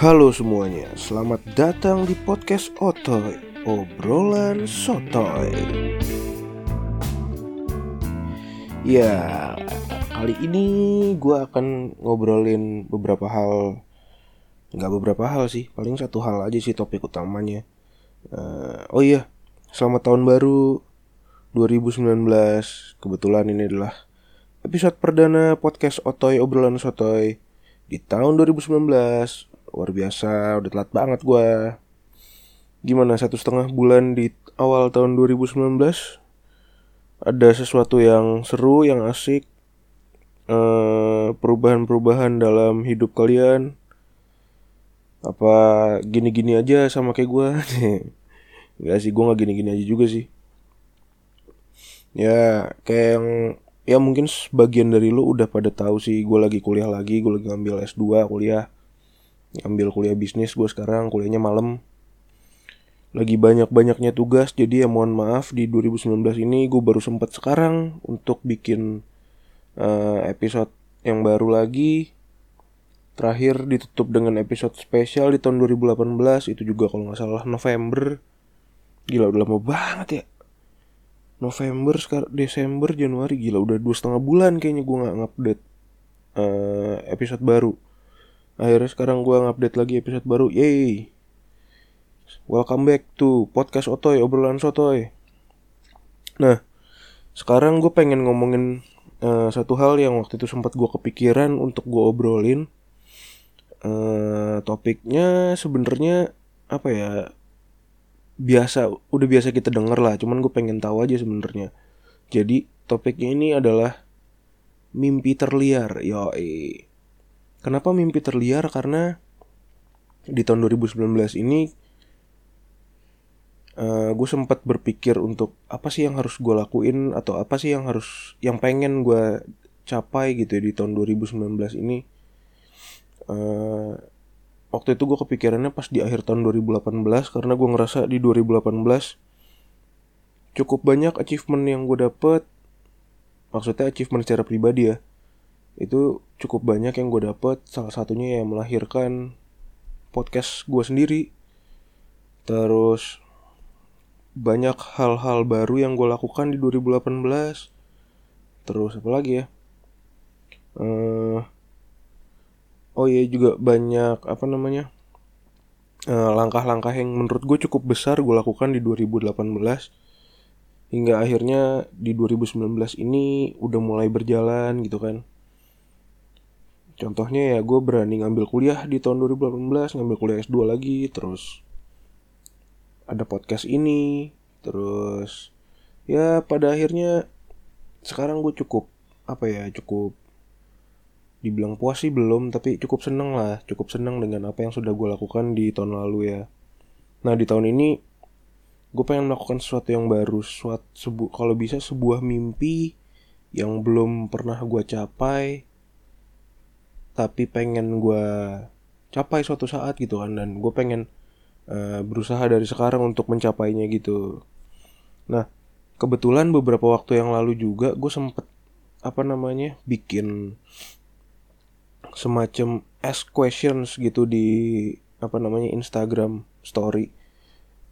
Halo semuanya, selamat datang di podcast Otoy, obrolan sotoy. Ya, kali ini gue akan ngobrolin beberapa hal, nggak beberapa hal sih, paling satu hal aja sih topik utamanya. Uh, oh iya, selamat tahun baru 2019. Kebetulan ini adalah episode perdana podcast Otoy obrolan sotoy di tahun 2019 luar biasa udah telat banget gue gimana satu setengah bulan di awal tahun 2019 ada sesuatu yang seru yang asik perubahan perubahan-perubahan dalam hidup kalian? Apa gini-gini aja sama kayak gue Gak sih gue gak gini-gini aja juga sih. Ya kayak yang ya mungkin sebagian dari lo udah pada tahu sih gue lagi kuliah lagi gue lagi ngambil S2 kuliah ambil kuliah bisnis gue sekarang kuliahnya malam. Lagi banyak-banyaknya tugas jadi ya mohon maaf di 2019 ini gue baru sempat sekarang untuk bikin uh, episode yang baru lagi. Terakhir ditutup dengan episode spesial di tahun 2018 itu juga kalau nggak salah November. Gila udah lama banget ya. November sekarang Desember Januari gila udah dua setengah bulan kayaknya gue nggak ngupdate uh, episode baru Akhirnya sekarang gue ngupdate lagi episode baru. Yeay. Welcome back to podcast Otoy, obrolan sotoy. Nah, sekarang gue pengen ngomongin uh, satu hal yang waktu itu sempat gue kepikiran untuk gue obrolin. Uh, topiknya sebenarnya apa ya? Biasa, udah biasa kita denger lah. Cuman gue pengen tahu aja sebenarnya. Jadi topiknya ini adalah mimpi terliar. Yoi Kenapa mimpi terliar? Karena di tahun 2019 ini uh, gue sempat berpikir untuk apa sih yang harus gue lakuin atau apa sih yang harus yang pengen gue capai gitu ya di tahun 2019 ini. Uh, waktu itu gue kepikirannya pas di akhir tahun 2018 karena gue ngerasa di 2018 cukup banyak achievement yang gue dapet maksudnya achievement secara pribadi ya itu cukup banyak yang gue dapet. Salah satunya yang melahirkan podcast gue sendiri. Terus banyak hal-hal baru yang gue lakukan di 2018 terus apa lagi ya? Uh, oh iya juga banyak apa namanya langkah langkah-langkah yang menurut gue cukup besar gue lakukan di 2018 hingga akhirnya di 2019 ini udah mulai berjalan gitu kan Contohnya ya gue berani ngambil kuliah di tahun 2018, ngambil kuliah S2 lagi, terus ada podcast ini, terus ya pada akhirnya sekarang gue cukup apa ya cukup dibilang puas sih belum tapi cukup seneng lah cukup seneng dengan apa yang sudah gue lakukan di tahun lalu ya. Nah di tahun ini gue pengen melakukan sesuatu yang baru sesuatu sebu kalau bisa sebuah mimpi yang belum pernah gue capai tapi pengen gue capai suatu saat gitu kan dan gue pengen uh, berusaha dari sekarang untuk mencapainya gitu. Nah kebetulan beberapa waktu yang lalu juga gue sempet apa namanya bikin semacam ask questions gitu di apa namanya Instagram story.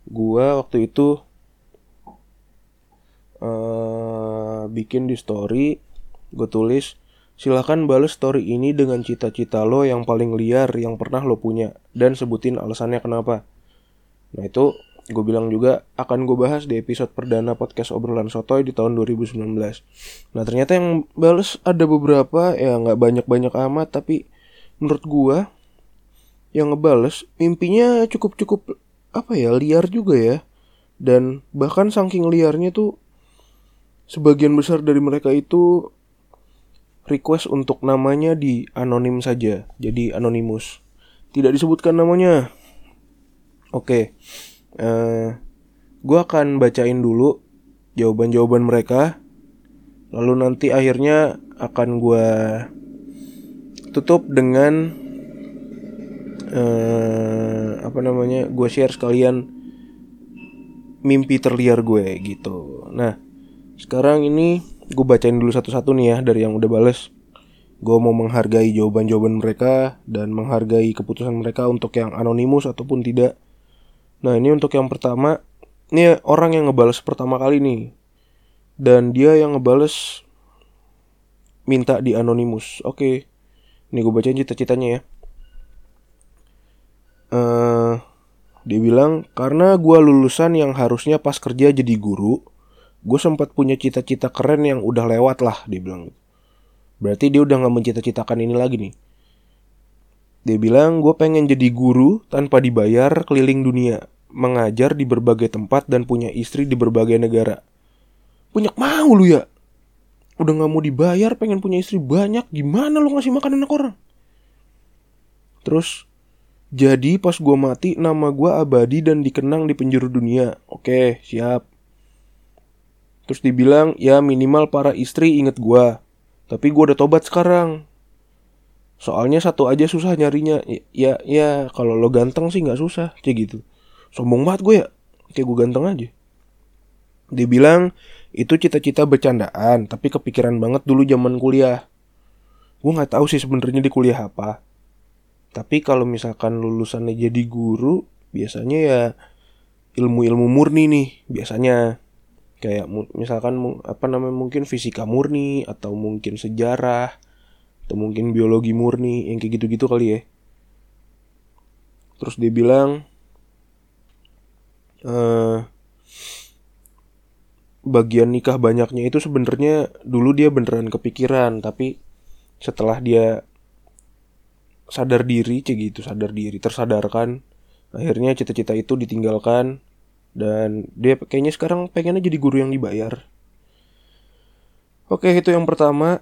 Gue waktu itu uh, bikin di story gue tulis Silahkan bales story ini dengan cita-cita lo yang paling liar yang pernah lo punya dan sebutin alasannya kenapa. Nah itu gue bilang juga akan gue bahas di episode perdana podcast obrolan sotoy di tahun 2019. Nah ternyata yang bales ada beberapa ya nggak banyak-banyak amat tapi menurut gue yang ngebales mimpinya cukup-cukup apa ya liar juga ya dan bahkan saking liarnya tuh sebagian besar dari mereka itu request untuk namanya di anonim saja, jadi anonimus. Tidak disebutkan namanya. Oke, okay. uh, eh, gue akan bacain dulu jawaban-jawaban mereka, lalu nanti akhirnya akan gue tutup dengan uh, apa namanya, gue share sekalian mimpi terliar gue gitu. Nah, sekarang ini gue bacain dulu satu-satu nih ya dari yang udah bales. gue mau menghargai jawaban-jawaban mereka dan menghargai keputusan mereka untuk yang anonimus ataupun tidak. Nah ini untuk yang pertama, ini orang yang ngebales pertama kali nih, dan dia yang ngebales minta di anonimus. Oke, ini gue bacain cita-citanya ya. Uh, dia bilang karena gue lulusan yang harusnya pas kerja jadi guru, gue sempat punya cita-cita keren yang udah lewat lah, dia bilang. Berarti dia udah gak mencita-citakan ini lagi nih. Dia bilang, gue pengen jadi guru tanpa dibayar keliling dunia. Mengajar di berbagai tempat dan punya istri di berbagai negara. Punya mau lu ya? Udah gak mau dibayar, pengen punya istri banyak. Gimana lu ngasih makan anak orang? Terus, jadi pas gue mati nama gue abadi dan dikenang di penjuru dunia. Oke, siap. Terus dibilang, ya minimal para istri inget gue. Tapi gue udah tobat sekarang. Soalnya satu aja susah nyarinya. Ya, ya, ya kalau lo ganteng sih nggak susah, kayak gitu. Sombong banget gue ya, kayak gue ganteng aja. Dia bilang itu cita-cita bercandaan, tapi kepikiran banget dulu zaman kuliah. Gue nggak tahu sih sebenarnya di kuliah apa. Tapi kalau misalkan lulusannya jadi guru, biasanya ya ilmu-ilmu murni nih, biasanya kayak misalkan apa namanya mungkin fisika murni atau mungkin sejarah atau mungkin biologi murni yang kayak gitu-gitu kali ya. Terus dia bilang uh, bagian nikah banyaknya itu sebenarnya dulu dia beneran kepikiran tapi setelah dia sadar diri cek gitu sadar diri tersadarkan akhirnya cita-cita itu ditinggalkan dan dia kayaknya sekarang pengennya jadi guru yang dibayar. Oke, itu yang pertama.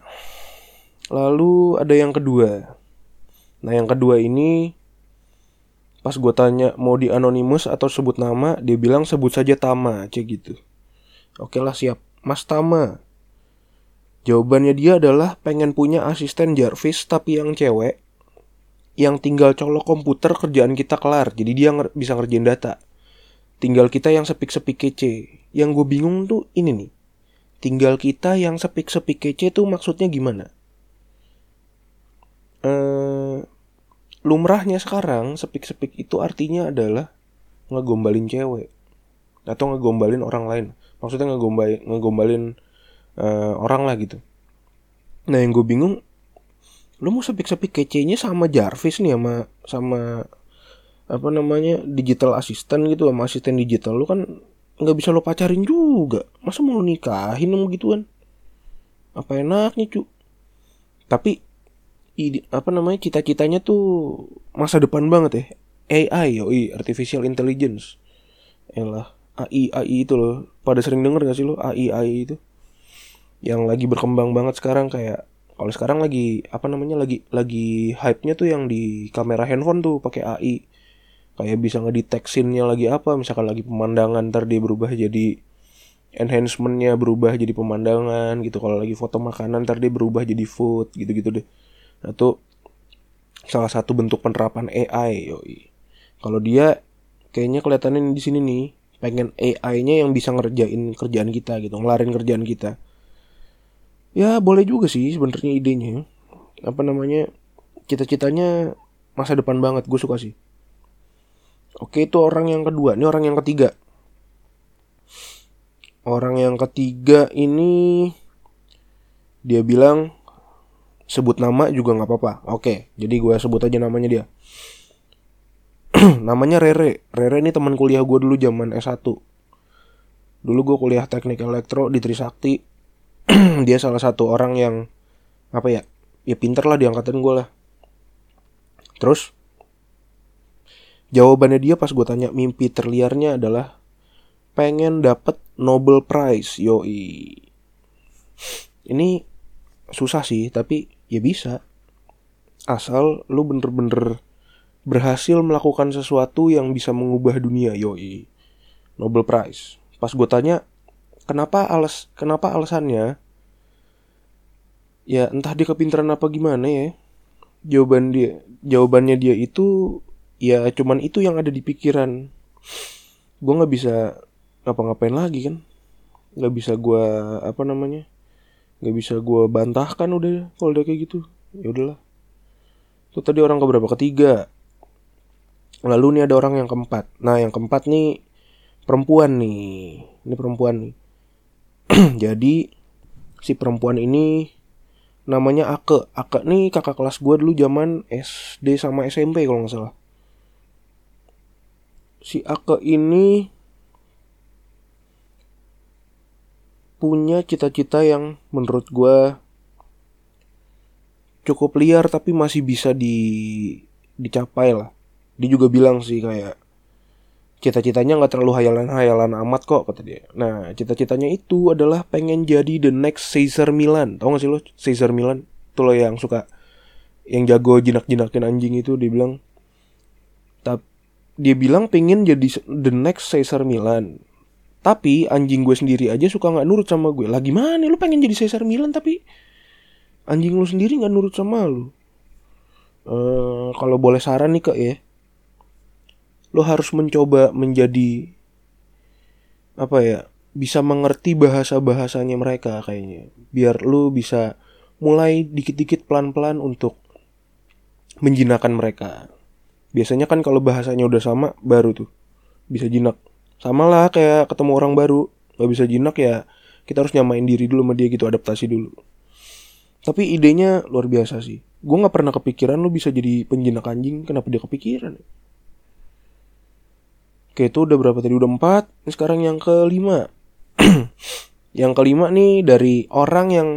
Lalu ada yang kedua. Nah, yang kedua ini pas gue tanya mau di anonimus atau sebut nama, dia bilang sebut saja Tama, cek gitu. Oke lah siap, Mas Tama. Jawabannya dia adalah pengen punya asisten Jarvis tapi yang cewek yang tinggal colok komputer kerjaan kita kelar. Jadi dia bisa ngerjain data. Tinggal kita yang sepik-sepik kece. Yang gue bingung tuh ini nih. Tinggal kita yang sepik-sepik kece tuh maksudnya gimana? Eh, lumrahnya sekarang sepik-sepik itu artinya adalah ngegombalin cewek atau ngegombalin orang lain. Maksudnya ngegombalin ngegombalin uh, orang lah gitu. Nah yang gue bingung, lu mau sepik-sepik kecenya sama Jarvis nih sama sama apa namanya digital assistant gitu sama asisten digital. Lu kan nggak bisa lo pacarin juga. Masa mau nikahin sama gituan? Apa enaknya cu? Tapi apa namanya cita-citanya tuh masa depan banget ya. AI yoi artificial intelligence. Lah AI AI itu loh. Pada sering denger gak sih lo AI AI itu? Yang lagi berkembang banget sekarang kayak kalau sekarang lagi apa namanya lagi lagi hype nya tuh yang di kamera handphone tuh pakai AI kayak bisa ngedeteksinnya lagi apa. Misalkan lagi pemandangan ntar dia berubah jadi enhancementnya berubah jadi pemandangan gitu. Kalau lagi foto makanan ntar dia berubah jadi food gitu gitu deh. Nah itu salah satu bentuk penerapan AI yoi. Kalau dia kayaknya kelihatannya di sini nih pengen AI-nya yang bisa ngerjain kerjaan kita gitu ngelarin kerjaan kita. Ya boleh juga sih sebenarnya idenya. Apa namanya cita-citanya masa depan banget gue suka sih Oke itu orang yang kedua, ini orang yang ketiga. Orang yang ketiga ini dia bilang sebut nama juga nggak apa-apa. Oke, jadi gue sebut aja namanya dia. namanya Rere. Rere ini teman kuliah gue dulu zaman S1. Dulu gue kuliah teknik elektro di Trisakti. dia salah satu orang yang apa ya? Ya pinter lah di angkatan gue lah. Terus Jawabannya dia pas gue tanya mimpi terliarnya adalah pengen dapet Nobel Prize, yoi. Ini susah sih, tapi ya bisa. Asal lu bener-bener berhasil melakukan sesuatu yang bisa mengubah dunia, yoi. Nobel Prize. Pas gue tanya, kenapa alas kenapa alasannya? Ya entah dia kepintaran apa gimana ya. Jawaban dia jawabannya dia itu ya cuman itu yang ada di pikiran. Gue nggak bisa ngapa-ngapain lagi kan? Nggak bisa gue apa namanya nggak bisa gue bantahkan udah kalau udah kayak gitu. Ya udahlah. Itu tadi orang keberapa? Ketiga. Lalu nih ada orang yang keempat. Nah yang keempat nih perempuan nih. Ini perempuan nih. Jadi si perempuan ini namanya Ake. Ake nih kakak kelas gue dulu zaman SD sama SMP kalau nggak salah si Ake ini punya cita-cita yang menurut gue cukup liar tapi masih bisa di dicapai lah. Dia juga bilang sih kayak cita-citanya nggak terlalu hayalan-hayalan amat kok kata dia. Nah cita-citanya itu adalah pengen jadi the next Caesar Milan. Tau gak sih lo Caesar Milan? Itu lo yang suka yang jago jinak-jinakin anjing itu dia bilang. Tapi dia bilang pengen jadi the next Caesar Milan. Tapi anjing gue sendiri aja suka nggak nurut sama gue. Lagi mana lu pengen jadi Caesar Milan tapi anjing lu sendiri nggak nurut sama lu. Uh, kalau boleh saran nih kak ya, lo harus mencoba menjadi apa ya bisa mengerti bahasa bahasanya mereka kayaknya. Biar lu bisa mulai dikit-dikit pelan-pelan untuk menjinakkan mereka. Biasanya kan kalau bahasanya udah sama baru tuh. Bisa jinak. Sama lah kayak ketemu orang baru. Nggak bisa jinak ya kita harus nyamain diri dulu sama dia gitu adaptasi dulu. Tapi idenya luar biasa sih. Gue nggak pernah kepikiran lo bisa jadi penjinak anjing. Kenapa dia kepikiran Oke itu udah berapa tadi? Udah empat. Ini sekarang yang kelima. Yang kelima nih dari orang yang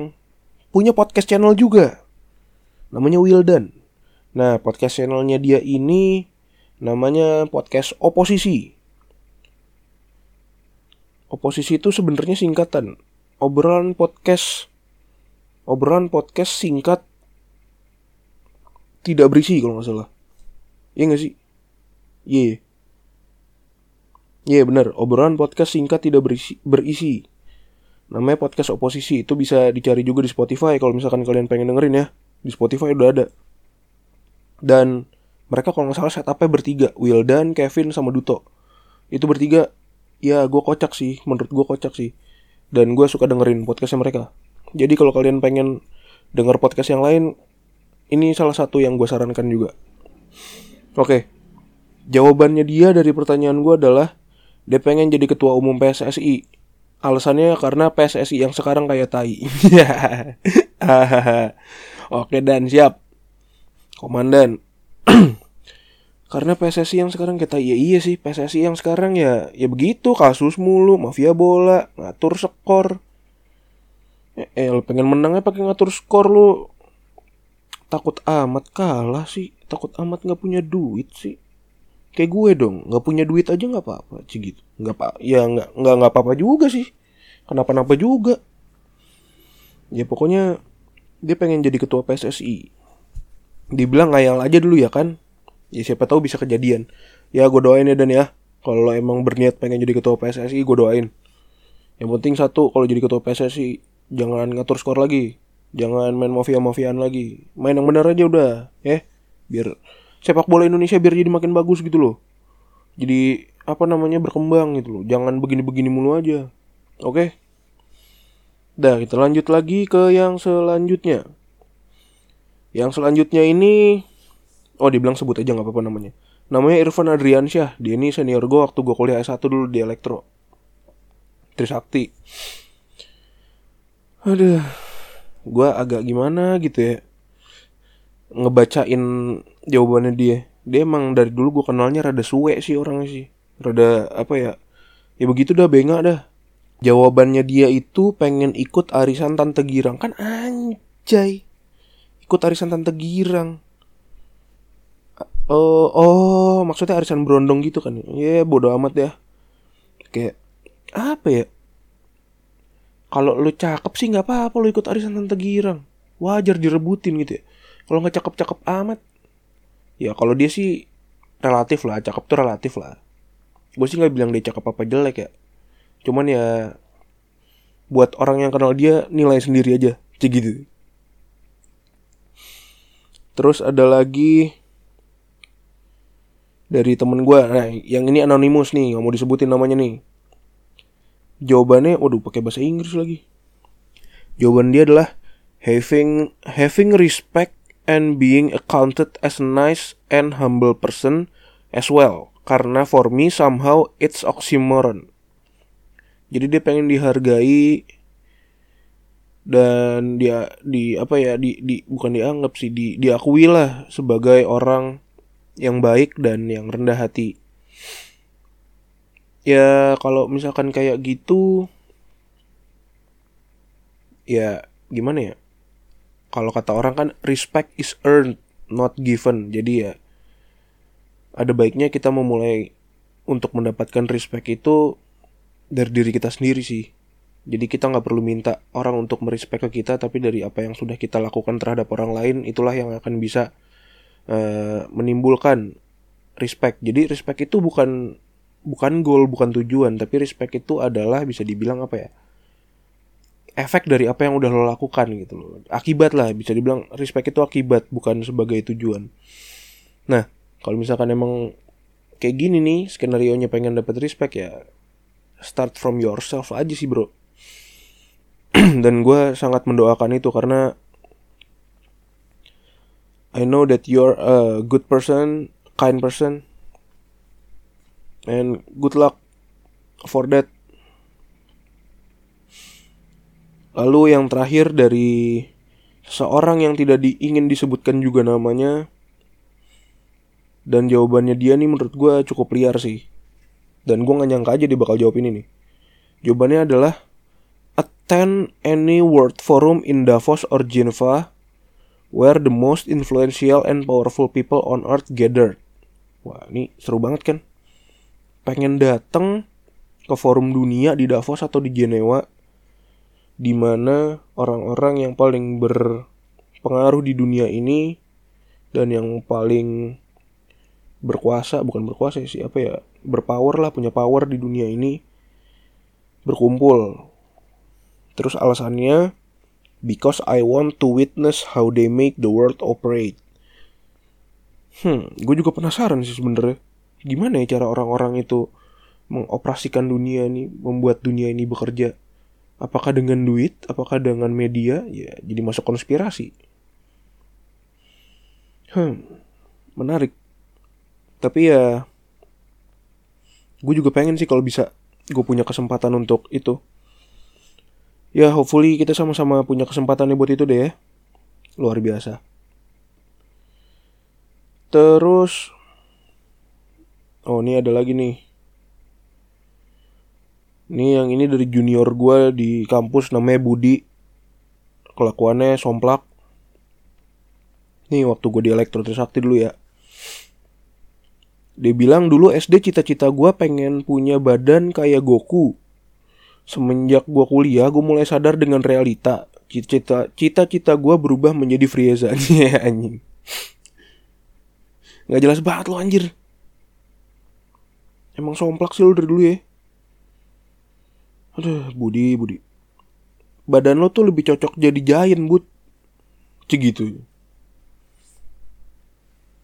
punya podcast channel juga. Namanya Wildan nah podcast channelnya dia ini namanya podcast oposisi. Oposisi itu sebenarnya singkatan. Obrolan podcast obrolan podcast singkat tidak berisi kalau nggak salah. Iya nggak sih? Iya. Yeah. iya yeah, benar. Obrolan podcast singkat tidak berisi berisi. Namanya podcast oposisi. Itu bisa dicari juga di Spotify kalau misalkan kalian pengen dengerin ya. Di Spotify udah ada dan mereka kalau nggak salah setupnya bertiga Wildan Kevin sama Duto. Itu bertiga ya gue kocak sih menurut gue kocak sih. Dan gue suka dengerin podcastnya mereka. Jadi kalau kalian pengen denger podcast yang lain ini salah satu yang gue sarankan juga. Oke jawabannya dia dari pertanyaan gue adalah dia pengen jadi ketua umum PSSI alasannya karena PSSI yang sekarang kayak tai. Oke dan siap komandan. Karena PSSI yang sekarang kita iya iya sih PSSI yang sekarang ya ya begitu kasus mulu mafia bola ngatur skor. Eh, eh lo pengen menangnya pakai ngatur skor lu. Takut amat kalah sih takut amat nggak punya duit sih. Kayak gue dong nggak punya duit aja nggak apa-apa sih gitu. Nggak apa ya nggak nggak nggak apa-apa juga sih. Kenapa-napa juga. Ya pokoknya dia pengen jadi ketua PSSI dibilang ngayal aja dulu ya kan? Ya siapa tahu bisa kejadian. Ya gue doain ya dan ya. Kalau emang berniat pengen jadi ketua PSSI gue doain. Yang penting satu kalau jadi ketua PSSI jangan ngatur skor lagi. Jangan main mafia mafiaan lagi. Main yang benar aja udah ya. Biar sepak bola Indonesia biar jadi makin bagus gitu loh. Jadi apa namanya berkembang gitu loh. Jangan begini-begini mulu aja. Oke? Dah kita lanjut lagi ke yang selanjutnya yang selanjutnya ini oh dibilang sebut aja nggak apa-apa namanya. Namanya Irfan Adriansyah. Dia ini senior gue waktu gue kuliah S1 dulu di elektro. Trisakti. Aduh gue agak gimana gitu ya ngebacain jawabannya dia. Dia emang dari dulu gue kenalnya rada suwe sih orangnya sih. Rada apa ya ya begitu dah benga dah. Jawabannya dia itu pengen ikut arisan tante girang. Kan anjay ikut arisan tante girang Oh, oh, maksudnya arisan berondong gitu kan? Ya, yeah, bodoh amat ya. Kayak apa ya? Kalau lu cakep sih nggak apa-apa lu ikut arisan tante girang. Wajar direbutin gitu ya. Kalau nggak cakep-cakep amat, ya kalau dia sih relatif lah, cakep tuh relatif lah. Gue sih nggak bilang dia cakep apa jelek ya. Cuman ya buat orang yang kenal dia nilai sendiri aja, gitu. Terus ada lagi dari temen gue nah yang ini anonimus nih nggak mau disebutin namanya nih jawabannya waduh pakai bahasa Inggris lagi jawaban dia adalah having having respect and being accounted as a nice and humble person as well. Karena for me somehow it's oxymoron. Jadi dia pengen dihargai dan dia di apa ya di, di bukan dianggap sih di diakui lah sebagai orang yang baik dan yang rendah hati. Ya kalau misalkan kayak gitu ya gimana ya? Kalau kata orang kan respect is earned not given. Jadi ya ada baiknya kita memulai untuk mendapatkan respect itu dari diri kita sendiri sih jadi kita nggak perlu minta orang untuk merespek ke kita, tapi dari apa yang sudah kita lakukan terhadap orang lain, itulah yang akan bisa uh, menimbulkan respect. Jadi respect itu bukan bukan goal, bukan tujuan, tapi respect itu adalah bisa dibilang apa ya? Efek dari apa yang udah lo lakukan gitu loh. Akibat lah, bisa dibilang respect itu akibat, bukan sebagai tujuan. Nah, kalau misalkan emang kayak gini nih, skenario nya pengen dapat respect ya start from yourself aja sih bro dan gue sangat mendoakan itu karena I know that you're a good person, kind person, and good luck for that. Lalu yang terakhir dari seorang yang tidak diingin disebutkan juga namanya dan jawabannya dia nih menurut gue cukup liar sih dan gue gak nyangka aja dia bakal jawab ini nih jawabannya adalah attend any world forum in Davos or Geneva where the most influential and powerful people on earth gathered. Wah, ini seru banget kan? Pengen dateng ke forum dunia di Davos atau di Jenewa di mana orang-orang yang paling berpengaruh di dunia ini dan yang paling berkuasa bukan berkuasa sih apa ya berpower lah punya power di dunia ini berkumpul Terus alasannya because I want to witness how they make the world operate. Hmm, gue juga penasaran sih sebenernya. Gimana ya cara orang-orang itu mengoperasikan dunia ini, membuat dunia ini bekerja? Apakah dengan duit? Apakah dengan media? Ya, jadi masuk konspirasi. Hmm, menarik. Tapi ya, gue juga pengen sih kalau bisa gue punya kesempatan untuk itu ya hopefully kita sama-sama punya kesempatan buat itu deh ya. Luar biasa. Terus Oh, ini ada lagi nih. Ini yang ini dari junior gue di kampus namanya Budi. Kelakuannya somplak. Nih waktu gue di elektro trisakti dulu ya. Dia bilang dulu SD cita-cita gue pengen punya badan kayak Goku semenjak gue kuliah gue mulai sadar dengan realita. Cita-cita cita-cita gue berubah menjadi Frieza anjing. Nggak jelas banget lo anjir. Emang somplak sih lo dari dulu ya. Aduh Budi Budi. Badan lo tuh lebih cocok jadi giant bud. Gitu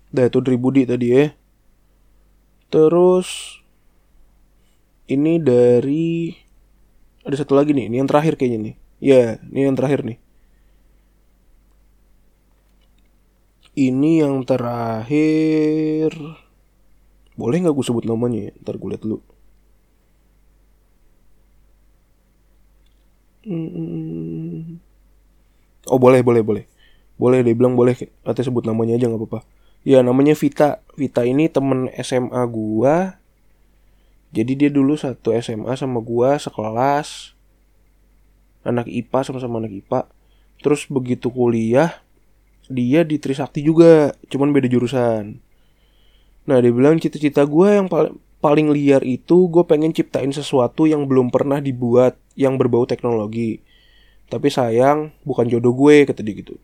Dah itu dari Budi tadi ya. Terus Ini dari ada satu lagi nih, ini yang terakhir kayaknya nih. Ya, ini yang terakhir nih. Ini yang terakhir. Boleh nggak gue sebut namanya ya? Ntar gue lihat dulu. Hmm. Oh boleh, boleh, boleh. Boleh, dia bilang boleh. Atau sebut namanya aja nggak apa-apa. Ya namanya Vita. Vita ini temen SMA gua jadi dia dulu satu SMA sama gua sekelas anak IPA sama-sama anak IPA. Terus begitu kuliah dia di Trisakti juga, cuman beda jurusan. Nah dia bilang cita-cita gue yang paling paling liar itu gue pengen ciptain sesuatu yang belum pernah dibuat yang berbau teknologi. Tapi sayang bukan jodoh gue kata dia gitu.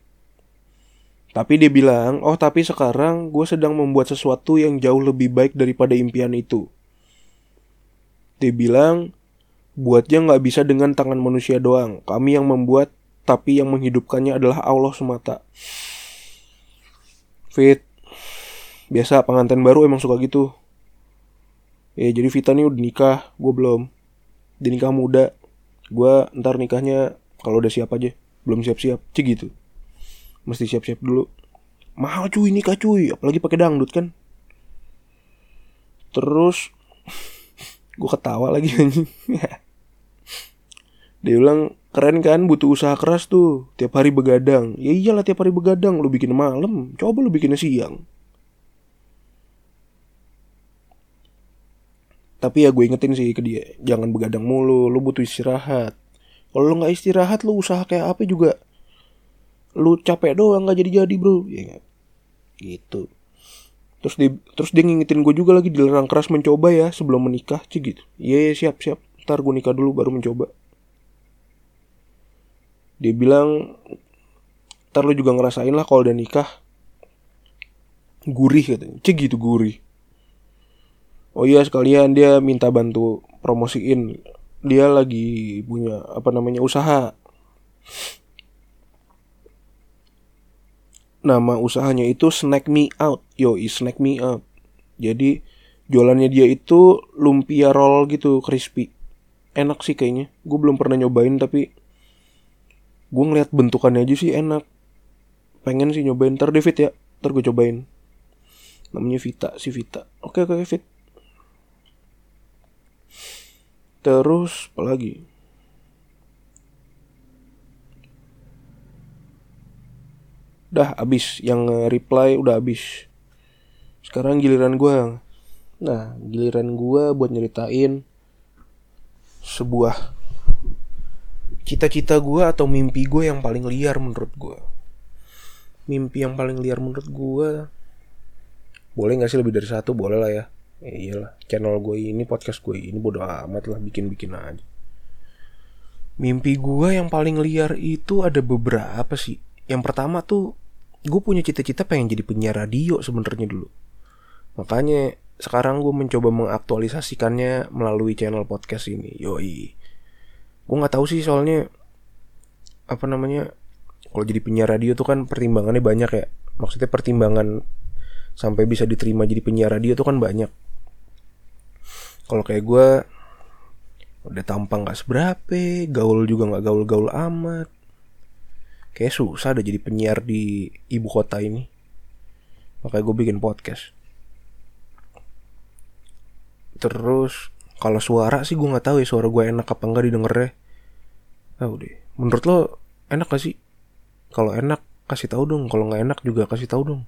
Tapi dia bilang, oh tapi sekarang gue sedang membuat sesuatu yang jauh lebih baik daripada impian itu. Dia bilang, buatnya nggak bisa dengan tangan manusia doang. Kami yang membuat, tapi yang menghidupkannya adalah Allah semata. Fit, biasa pengantin baru emang suka gitu. Ya jadi Vita nih udah nikah, gue belum. Dia nikah muda, gue ntar nikahnya kalau udah siap aja, belum siap-siap, cik gitu. Mesti siap-siap dulu. mahal cuy nikah cuy apalagi pakai dangdut kan terus gue ketawa lagi dia bilang keren kan butuh usaha keras tuh. Tiap hari begadang. Ya iyalah tiap hari begadang. Lu bikin malam. Coba lu bikinnya siang. Tapi ya gue ingetin sih ke dia jangan begadang mulu. Lu butuh istirahat. Kalau lu nggak istirahat lu usaha kayak apa juga? Lu capek doang nggak jadi jadi bro. Ya gitu terus dia terus dia ngingetin gue juga lagi dilarang keras mencoba ya sebelum menikah sih gitu. Iya yeah, siap siap. Ntar gue nikah dulu baru mencoba. Dia bilang ntar lu juga ngerasain lah kalau udah nikah. Gurih katanya. Cik gitu gurih. Oh iya sekalian. Dia minta bantu promosiin. Dia lagi punya apa namanya usaha nama usahanya itu snack me out. Yo snack me out. Jadi jualannya dia itu lumpia roll gitu crispy. Enak sih kayaknya. Gue belum pernah nyobain tapi gue ngeliat bentukannya aja sih enak. Pengen sih nyobain. Ntar David ya. Ntar gue cobain. Namanya Vita si Vita. Oke oke Fit. Terus apa lagi? Udah abis yang reply udah abis. Sekarang giliran gue. Nah giliran gue buat nyeritain sebuah cita-cita gue atau mimpi gue yang paling liar menurut gue. Mimpi yang paling liar menurut gue boleh gak sih lebih dari satu boleh lah ya ya iyalah channel gue ini podcast gue ini bodo amat lah bikin-bikin aja mimpi gue yang paling liar itu ada beberapa sih yang pertama tuh gue punya cita-cita pengen jadi penyiar radio sebenarnya dulu. Makanya sekarang gue mencoba mengaktualisasikannya melalui channel podcast ini. Yoi. Gue nggak tahu sih soalnya apa namanya kalau jadi penyiar radio tuh kan pertimbangannya banyak ya. Maksudnya pertimbangan sampai bisa diterima jadi penyiar radio tuh kan banyak. Kalau kayak gue udah tampang gak seberapa gaul juga gak gaul-gaul amat kayak susah ada jadi penyiar di ibu kota ini. Makanya gue bikin podcast. Terus kalau suara sih gue nggak tahu ya suara gue enak apa enggak didengarnya tahu deh. Menurut lo enak gak sih? Kalau enak kasih tahu dong. Kalau nggak enak juga kasih tahu dong.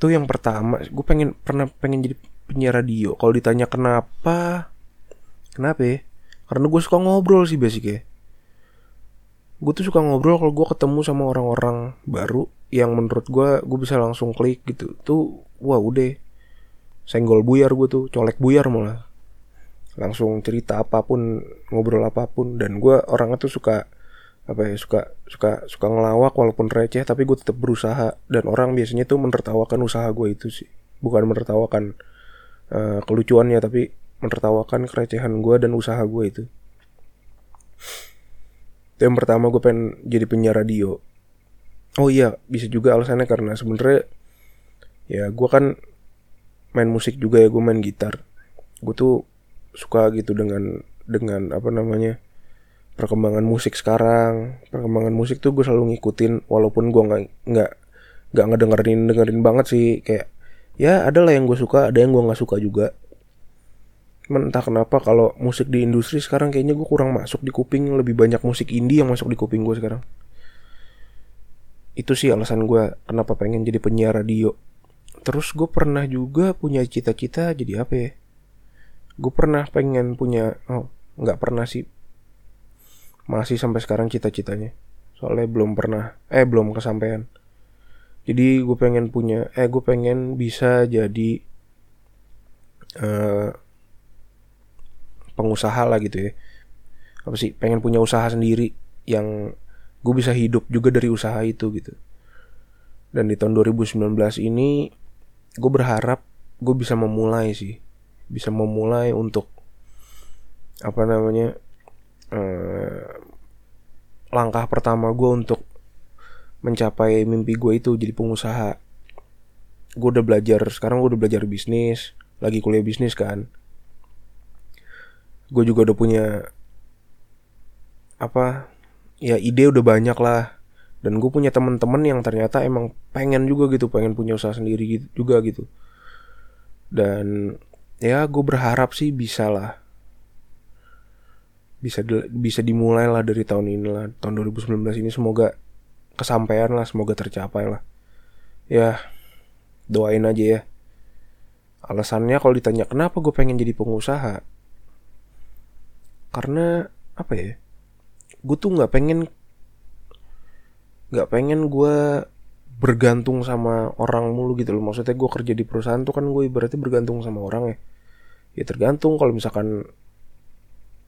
Itu yang pertama gue pengen pernah pengen jadi penyiar radio. Kalau ditanya kenapa kenapa ya? Karena gue suka ngobrol sih basic ya gue tuh suka ngobrol kalau gue ketemu sama orang-orang baru yang menurut gue gue bisa langsung klik gitu. Tuh wah udah. Senggol buyar gue tuh colek buyar malah. Langsung cerita apa pun ngobrol apa pun. Dan gue orangnya tuh suka apa ya suka suka suka ngelawak walaupun receh tapi gue tetap berusaha. Dan orang biasanya tuh menertawakan usaha gue itu sih. Bukan menertawakan uh, kelucuannya tapi menertawakan kerecehan gue dan usaha gue itu itu yang pertama gue pengen jadi penyiar radio. Oh iya bisa juga alasannya karena sebenarnya ya gue kan main musik juga ya gue main gitar. Gue tuh suka gitu dengan dengan apa namanya perkembangan musik sekarang. Perkembangan musik tuh gue selalu ngikutin walaupun gue nggak nggak nggak ngedengerin dengerin banget sih. Kayak ya ada lah yang gue suka ada yang gue nggak suka juga entah kenapa kalau musik di industri sekarang kayaknya gue kurang masuk di kuping lebih banyak musik indie yang masuk di kuping gue sekarang. Itu sih alasan gue kenapa pengen jadi penyiar radio. Terus gue pernah juga punya cita-cita jadi apa ya? Gue pernah pengen punya oh nggak pernah sih. Masih sampai sekarang cita-citanya. Soalnya belum pernah eh belum kesampaian. Jadi gue pengen punya eh gue pengen bisa jadi uh, pengusaha lah gitu ya. Apa sih? Pengen punya usaha sendiri yang gue bisa hidup juga dari usaha itu gitu. Dan di tahun 2019 ini gue berharap gue bisa memulai sih. Bisa memulai untuk apa namanya eh, langkah pertama gue untuk mencapai mimpi gue itu jadi pengusaha. Gue udah belajar sekarang gue udah belajar bisnis lagi kuliah bisnis kan gue juga udah punya apa ya ide udah banyak lah. Dan gue punya temen-temen yang ternyata emang pengen juga gitu pengen punya usaha sendiri gitu, juga gitu. Dan ya gue berharap sih bisa lah. Bisa bisa dimulai lah dari tahun ini lah tahun 2019 ini. Semoga kesampaian lah semoga tercapai lah. Ya doain aja ya. Alasannya kalau ditanya kenapa gue pengen jadi pengusaha karena apa ya gue tuh nggak pengen nggak pengen gue bergantung sama orang mulu gitu loh. Maksudnya gue kerja di perusahaan tuh kan gue berarti bergantung sama orang ya. Ya tergantung kalau misalkan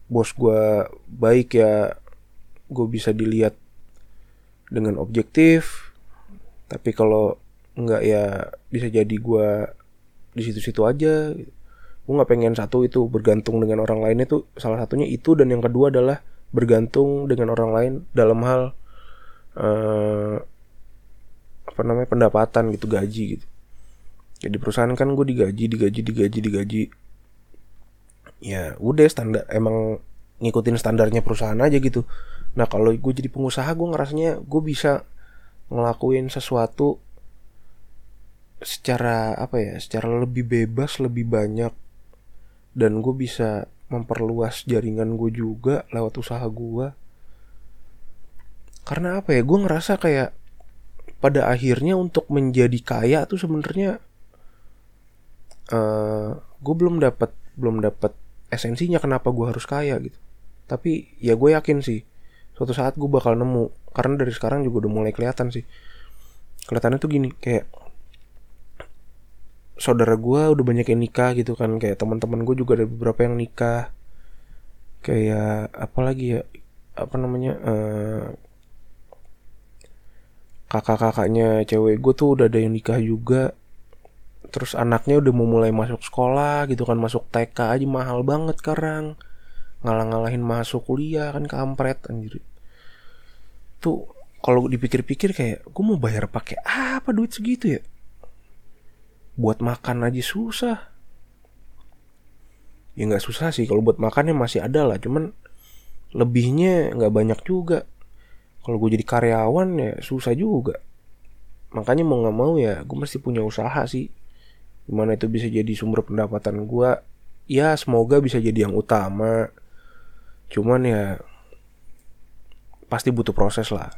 bos gue baik ya gue bisa dilihat dengan objektif. Tapi kalau nggak ya bisa jadi gue di situ-situ aja gue nggak pengen satu itu bergantung dengan orang lain itu salah satunya itu dan yang kedua adalah bergantung dengan orang lain dalam hal uh, apa namanya pendapatan gitu gaji gitu. Jadi perusahaan kan gue digaji digaji digaji digaji. Ya udah standar emang ngikutin standarnya perusahaan aja gitu. Nah kalau gue jadi pengusaha gue ngerasanya gue bisa ngelakuin sesuatu secara apa ya secara lebih bebas lebih banyak dan gue bisa memperluas jaringan gue juga lewat usaha gue karena apa ya? Gue ngerasa kayak pada akhirnya untuk menjadi kaya tuh sebenarnya uh, eh, gue belum dapat belum dapat esensinya kenapa gue harus kaya gitu. Tapi ya gue yakin sih suatu saat gue bakal nemu. Karena dari sekarang juga udah mulai kelihatan sih. Kelihatannya tuh gini kayak saudara gue udah banyak yang nikah gitu kan. Kayak teman-teman gue juga ada beberapa yang nikah. Kayak apa lagi ya? Apa namanya uh, kakak-kakaknya cewek gue tuh udah ada yang nikah juga. Terus anaknya udah mau mulai masuk sekolah gitu kan. Masuk TK aja mahal banget sekarang. Ngalah-ngalahin masuk kuliah kan kampret anjir. Tuh kalau dipikir-pikir kayak gue mau bayar pakai apa? Duit segitu ya buat makan aja susah. Ya nggak susah sih kalau buat makannya masih ada lah cuman lebihnya nggak banyak juga. Kalau gue jadi karyawan ya susah juga. Makanya mau nggak mau ya gue mesti punya usaha sih. Gimana itu bisa jadi sumber pendapatan gue ya semoga bisa jadi yang utama. Cuman ya pasti butuh proses lah.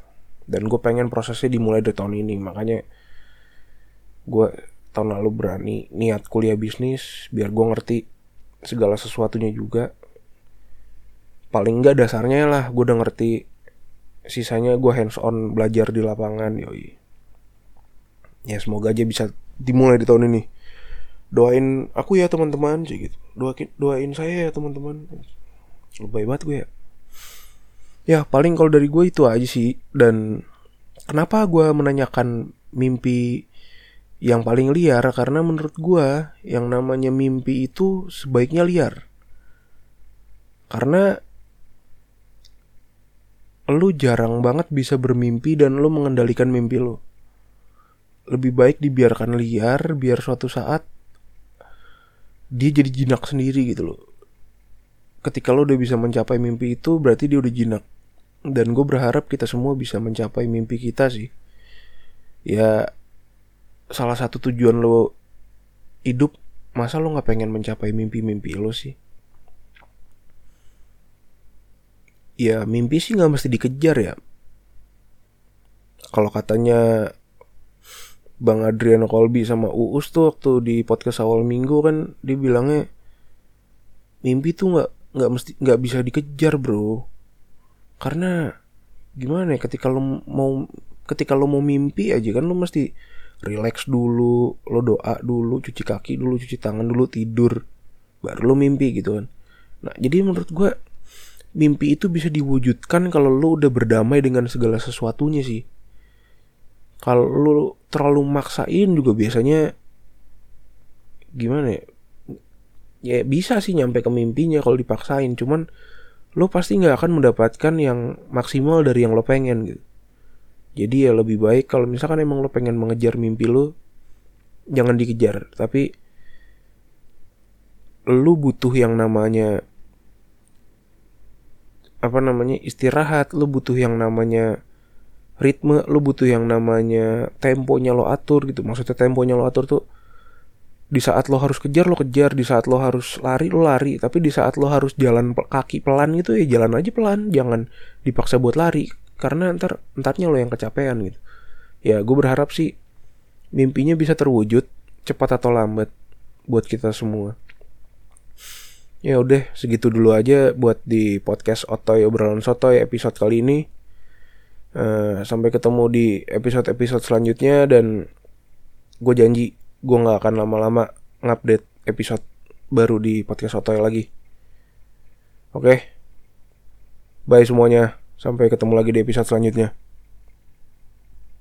Dan gue pengen prosesnya dimulai dari tahun ini makanya gue tahun lalu berani niat kuliah bisnis biar gue ngerti segala sesuatunya juga. Paling enggak dasarnya lah gue udah ngerti sisanya gue hands on belajar di lapangan yoi. Ya semoga aja bisa dimulai di tahun ini. Doain aku ya teman-teman sih gitu. Doain doain saya ya teman-teman. Lebay banget gue ya. Ya paling kalau dari gue itu aja sih. Dan kenapa gue menanyakan mimpi yang paling liar karena menurut gue yang namanya mimpi itu sebaiknya liar karena lu jarang banget bisa bermimpi dan lu mengendalikan mimpi lu. Lebih baik dibiarkan liar biar suatu saat dia jadi jinak sendiri gitu loh. Ketika lo udah bisa mencapai mimpi itu berarti dia udah jinak. Dan gue berharap kita semua bisa mencapai mimpi kita sih. Ya salah satu tujuan lo hidup masa lo nggak pengen mencapai mimpi-mimpi lo sih? ya mimpi sih nggak mesti dikejar ya kalau katanya Bang Adriano Kolbi sama Uus tuh waktu di podcast awal minggu kan dia bilangnya mimpi tuh nggak nggak mesti nggak bisa dikejar bro karena gimana ya ketika lo mau ketika lo mau mimpi aja kan lo mesti relax dulu lo doa dulu cuci kaki dulu cuci tangan dulu tidur baru lo mimpi gitu kan nah jadi menurut gue mimpi itu bisa diwujudkan kalau lu udah berdamai dengan segala sesuatunya sih. Kalau lu terlalu maksain juga biasanya gimana ya? Ya bisa sih nyampe ke mimpinya kalau dipaksain, cuman lo pasti nggak akan mendapatkan yang maksimal dari yang lo pengen gitu. Jadi ya lebih baik kalau misalkan emang lo pengen mengejar mimpi lo, jangan dikejar. Tapi lo butuh yang namanya apa namanya istirahat lu butuh yang namanya ritme lo butuh yang namanya temponya lo atur gitu. Maksudnya temponya lo atur tuh di saat lo harus kejar lo kejar. Di saat lo harus lari lo lari. Tapi di saat lo harus jalan kaki pelan gitu ya jalan aja pelan. Jangan dipaksa buat lari karena ntar entarnya lo yang kecapean gitu ya gue berharap sih mimpinya bisa terwujud cepat atau lambat buat kita semua ya udah segitu dulu aja buat di podcast Otoy obrolan sotoy episode kali ini uh, sampai ketemu di episode episode selanjutnya dan gue janji gue nggak akan lama-lama ngupdate episode baru di podcast Sotoy lagi. Oke, okay. bye semuanya. Sampai ketemu lagi di episode selanjutnya.